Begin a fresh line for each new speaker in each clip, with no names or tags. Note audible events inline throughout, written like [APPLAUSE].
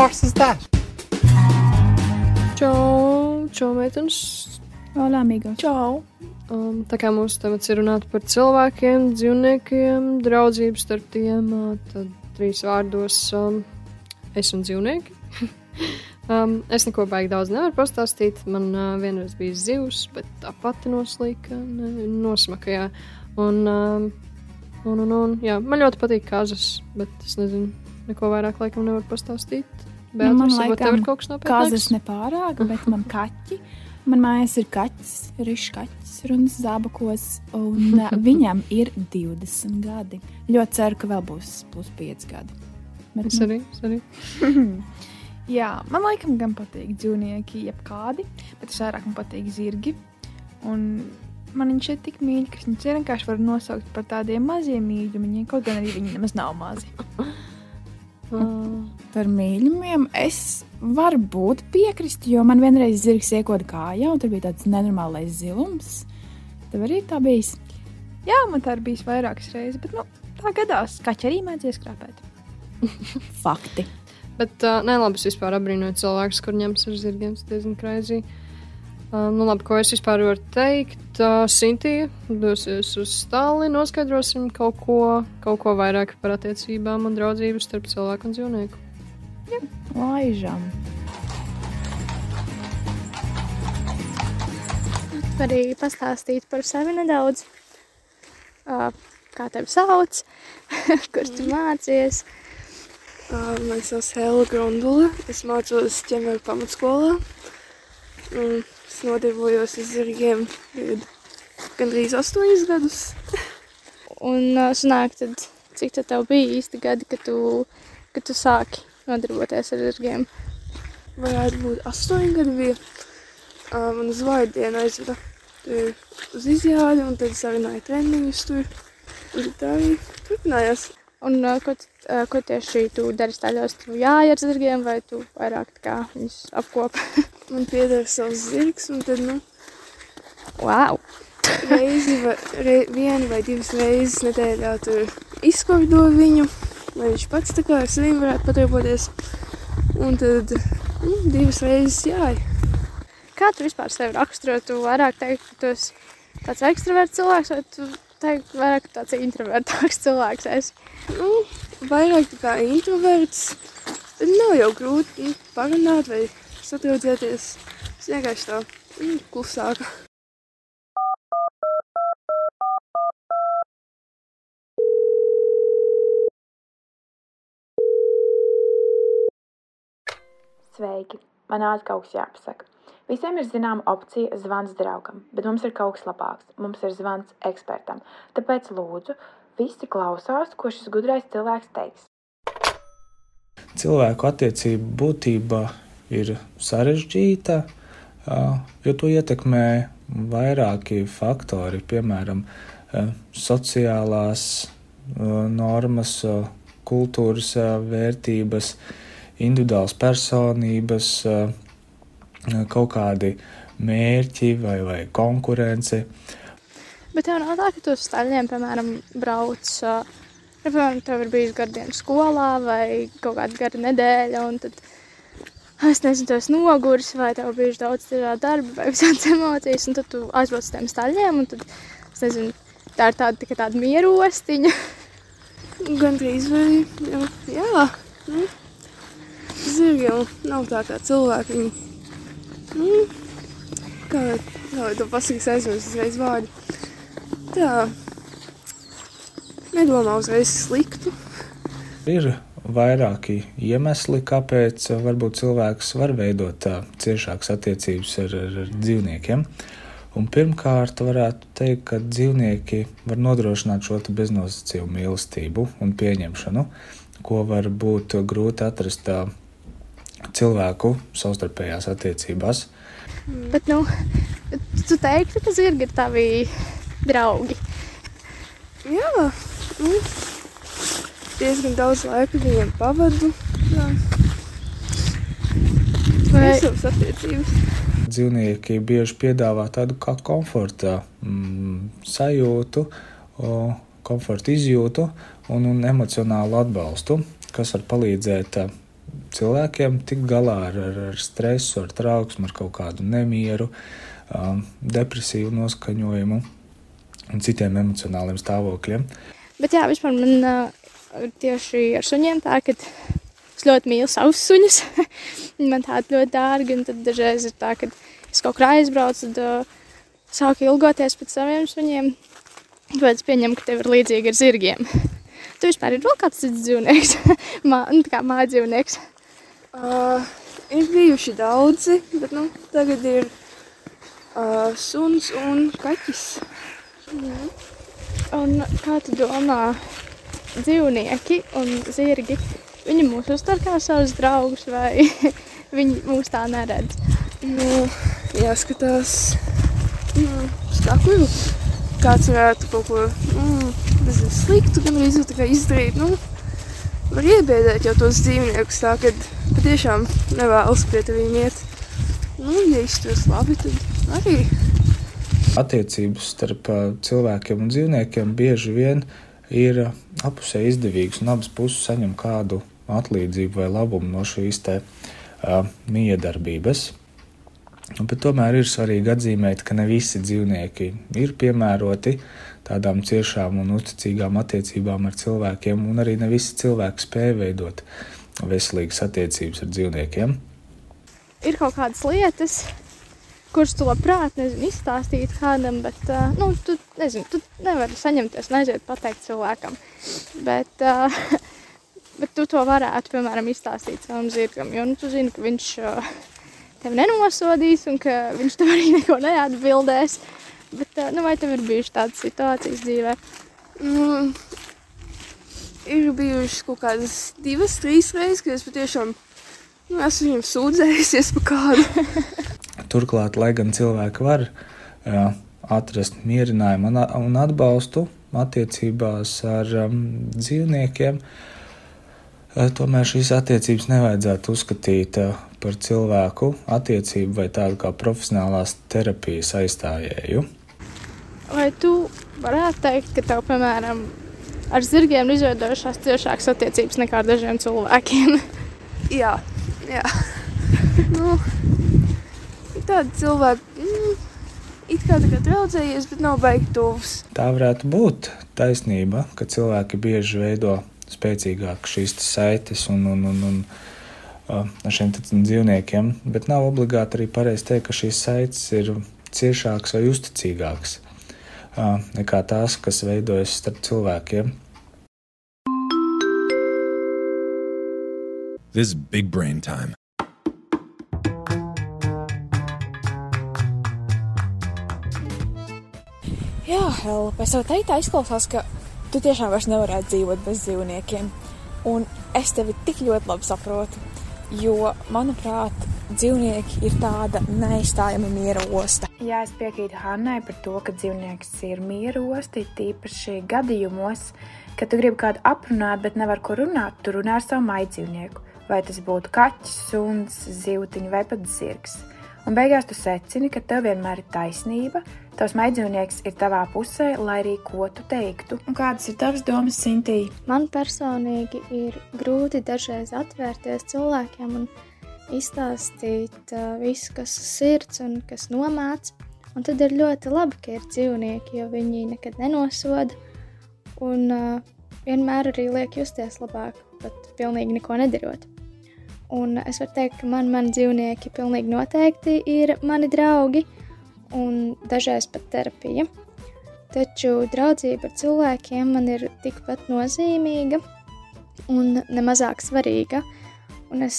horse is that?
Čau, čau, meitenes.
Hola, amigo.
Čau. Um, tā kā mūsu temats ir runāt par cilvēkiem, dzīvniekiem, draudzību starp tiem, uh, tad trīs vārdos um, es un dzīvnieki. [LAUGHS] um, es neko baigi daudz nevaru pastāstīt. Man uh, vienreiz bija zivs, bet tā pati noslīka, nosmakajā. Un, um, un, un, un, jā, man ļoti patīk kazas, bet es nezinu, neko vairāk laikam nevaru pastāstīt.
Nu, man
Beatrice, varbūt tev
laikam
ir kaut kas
Kazas
nopietnāks?
nepārāk, bet man kaķi. Man mājās ir kaķis, rišs kaķis, runas zābakos, un [LAUGHS] viņam ir 20 gadi. Ļoti ceru, ka vēl būs plus 5 gadi. Bet,
Es arī, es arī. [LAUGHS]
Jā, man laikam gan patīk dzīvnieki, jebkādi, bet es vairāk man patīk zirgi. Un man viņš ir tik mīļi, ka viņš vienkārši var nosaukt par tādiem maziem mīļumiem, kaut gan arī viņi nemaz nav mazi. [LAUGHS] [LAUGHS]
Par mīļumiem es varu būt piekrist, jo man vienreiz zirgs iekoda kājā, un tur bija tāds nenormālais zilums. Tev arī tā bijis.
Jā, man tā ir bijis vairākas reizes, bet nu, tā gadās, kā arī mēdz ieskrāpēt.
Fakti.
Bet, uh, nē, labi, es vispār abrīnoju cilvēkus, kur ņems ar zirgiem. Tas diezgan krāzī. Nu, labi, ko es vispār varu teikt? Sintija dosies uz stāli, noskaidrosim kaut ko, kaut ko vairāk par attiecībām un draudzību starp cilvēku un dzīvnieku.
Laižam.
var arī pastāstīt par sevi nedaudz. Uh, kā tevi sauc, [LAUGHS] kur tu mācies.
Uh, Mani sauc Helga Grundula. Es mācos ķemēru pamatskolā. Un es nodarbojos ar zirgiem gandrīz astoņus gadus.
Un sanāk, tad, cik tad tev bija īsti gadi, kad tu, kad tu sāki nodarboties ar zirgiem?
Varētu būt astoņi gadi bija. Man uz vārdienu aizveda tur uz izjādi, un tad nāju treniņus tur. Un tā arī turpinājās.
Un ko, ko tieši tu dari staļos? Tu jāj ar zirgiem vai tu vairāk tā kā viņus apkopi? [LAUGHS]
Man pieder savs zirgs, un tad, nu,
wow!
reizi vai, re, vienu vai divas reizes nedēļā tur izkordo viņu, lai viņš pats tā kā ar saviem varētu padarboties. Un tad nu, divas reizes jāj.
Kā tu vispār sevi raksturo? Tu vairāk teiktu, ka tu esi tāds ekstraverts cilvēks, vai tu teiktu, vairāk tāds introvertāks [LAUGHS] cilvēks esi?
Nu, vairāk tā kā introverts. Tad nav jau grūti nu, parunāt vai satraudzēties. Es vienkārši tā nu, klusāka.
Sveiki! Man ātri kaut kas jāpasaka. Visiem ir zināma opcija zvans draugam, bet mums ir kaut kas labāks. Mums ir zvans ekspertam. Tāpēc lūdzu, visi klausās, ko šis gudrais cilvēks teiks.
cilvēku attiecību būtība ir sarežģīta, jo to ietekmē vairāki faktori, piemēram, sociālās normas, kultūras vērtības, individuālas personības, kaut kādi mērķi vai, vai konkurence.
Bet tev nav tā, ka tu uz staļiem, piemēram, brauc, nu, piemēram, tev ir bijis gara diena skolā vai kaut kāda gara nedēļa, un tad, [LAUGHS] es nezinu, tu esi noguris vai tev bijuši daudz darba vai visādas [LAUGHS] emocijas, un tad tu aizbrauc uz tiem staļiem, un tad, es nezinu, tā ir tāda tikai tāda mieru ostiņa. [LAUGHS]
Gan drīz vai jau, jā. Nu, zirgi jau nav tā kā cilvēki. Viņi, nu, kā, kā lai to pasakīs aizmirst uzreiz vārdu. Tā. Nedomā uzreiz sliktu.
Ir vairāki iemesli, kāpēc uh, varbūt cilvēks var veidot uh, ciešākas attiecības ar, ar, ar dzīvniekiem. Un pirmkārt, varētu teikt, ka dzīvnieki var nodrošināt šo te beznosacījumu mīlestību un pieņemšanu, ko var būt grūti atrast uh, cilvēku savstarpējās attiecībās.
Bet, nu, tu teiktu, ka zirgi ir tavi draugi.
Jā, nu, diezgan daudz laika viņiem pavadu. Jā.
Vai-
Veselas attiecības.
Dzīvnieki bieži piedāvā tādu kā komforta mm, sajūtu, o, komforta izjūtu un, un emocionālu atbalstu, kas var palīdzēt cilvēkiem tikt galā ar, ar, ar stresu, ar trauksmu, ar kaut kādu nemieru, um, depresīvu noskaņojumu un citiem emocionāliem stāvokļiem.
Bet jā, vispār man uh, tieši ar suņiem tā, ka es ļoti mīlu savus suņus. [LAUGHS] Man tādi ļoti dārgi, un tad dažreiz ir tā, ka es kaut kur aizbraucu, tad uh, sāku ilgoties pēc saviem suņiem. Tāpēc pieņemu, ka tev ir līdzīgi ar zirgiem. [LAUGHS] Tu vispār ir vēl kāds cits dzīvnieks, [LAUGHS] Mā, nu, kā mājdzīvnieks.
Uh, ir bijuši daudzi, bet nu, tagad ir uh, suns un kaķis.
Un kā tu domā, dzīvnieki un zirgi, viņi mūs uztver kā savus draugus vai [LAUGHS] viņi mūs tā neredz?
Nu, jāskatās nu, skakuju. Kāds varētu kaut ko mm, nezinu, sliktu gan arī tā kā izdarīt. Nu, var iebiedēt jau tos dzīvniekus tā, ka patiešām nevēlas pie tevīm iet. Nu, ja izturas labi, tad arī.
Attiecības starp cilvēkiem un dzīvniekiem bieži vien ir apusē izdevīgas, un abas puses saņem kādu atlīdzību vai labumu no šīs te uh, miedarbības. Bet tomēr ir svarīgi atzīmēt, ka ne visi dzīvnieki ir piemēroti tādām ciešām un uzticīgām attiecībām ar cilvēkiem, un arī ne visi cilvēki spēj veidot veselīgas attiecības ar dzīvniekiem.
Ir kaut kādas lietas, kuras tu labprāt nezinu, izstāstīt kādam, bet uh, nu, tu, nezinu, tu nevari saņemties un aiziet pateikt cilvēkam. Bet, uh, [LAUGHS] bet tu to varētu, piemēram, izstāstīt savam zirgam, jo nu, tu zini, ka viņš uh, tevi nenosodīs un ka viņš tev arī [LAUGHS] neko neatbildēs. Bet, uh, nu, vai tev ir bijušas tādas situācijas dzīvē?
Nu, ir bijušas kaut kādas divas, trīs reizes, kad es patiešām nu, esmu viņam sūdzējusies par kādu. [LAUGHS]
Turklāt, lai gan cilvēki var jā, atrast mierinājumu un atbalstu attiecībās ar um, dzīvniekiem, ā, tomēr šīs attiecības nevajadzētu uzskatīt ā, par cilvēku attiecību vai tādu kā profesionālās terapijas aizstājēju.
Vai tu varētu teikt, ka tev, piemēram, ar zirgiem ir izveidojušās ciešākas attiecības nekā ar dažiem cilvēkiem?
jā, jā. [LAUGHS] nu, tādi cilvēki, mm, it kā tā kā draudzējies, bet nav baigi tuvs.
Tā varētu būt taisnība, ka cilvēki bieži veido spēcīgākas šīs te saites un, un, un, un uh, ar šiem dzīvniekiem, bet nav obligāti arī pareizi teikt, ka šīs saites ir ciešākas vai uzticīgākas uh, nekā tās, kas veidojas starp cilvēkiem.
This is big brain time.
Jā, Helga, pēc tam teiktā izklausās, ka tu tiešām vairs nevarētu dzīvot bez dzīvniekiem. Un es tevi tik ļoti labi saprotu, jo, manuprāt, dzīvnieki ir tāda neizstājama miera osta.
Jā, es piekrītu Hannai par to, ka dzīvnieks ir miera osti, tīpaši gadījumos, kad tu gribi kādu aprunāt, bet nevar ko runāt, tu runā ar savu maidzīvnieku. Vai tas būtu kaķis, suns, zivtiņš vai pat zirgs. Un beigās tu secini, ka tev vienmēr ir taisnība, tavs maidzīvnieks ir tavā pusē, lai arī ko tu teiktu.
Un kādas ir tavas domas, Sintīna?
Man personīgi ir grūti dažreiz atvērties cilvēkiem un izstāstīt uh, visu, kas ir sirds un kas nomāca. Un tad ir ļoti labi, ka ir dzīvnieki, jo viņi nekad nenosoda un uh, vienmēr arī liek justies labāk, pat pilnīgi neko nedarot. Un es varu teikt, ka man, mani dzīvnieki pilnīgi noteikti ir mani draugi un dažreiz pat terapija. Taču draudzība ar cilvēkiem man ir tikpat nozīmīga un nemazāk svarīga. Un es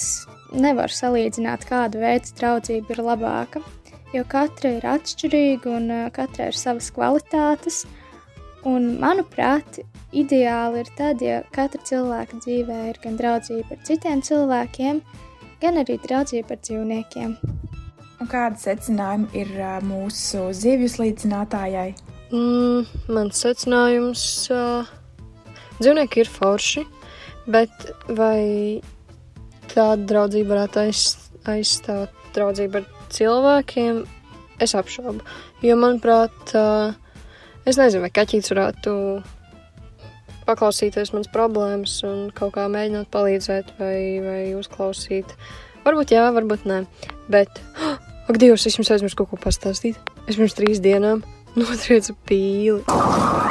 nevaru salīdzināt, kāda veida draudzība ir labāka, jo katra ir atšķirīga un uh, katrai ir savas kvalitātes. Un, manuprāt, ideāli ir tad, ja katra cilvēka dzīvē ir gan draudzība ar citiem cilvēkiem, gan arī draudzība ar dzīvniekiem.
Un kāda secinājuma ir mūsu zivju slīcinātājai?
Mm, mans secinājums uh, - dzīvnieki ir forši, bet vai tāda draudzība varētu aiz, aizstāt draudzību ar cilvēkiem? Es apšaubu. Jo, manuprāt, uh, es nezinu, vai kaķis varētu paklausīties manas problēmas un kaut kā mēģināt palīdzēt vai, vai uzklausīt. Varbūt jā, varbūt nē. Bet, [GASPS] ak, Dievs, es jums aizmirsu kaut ko pastāstīt. Es pirms trīs dienām notriecu pīli.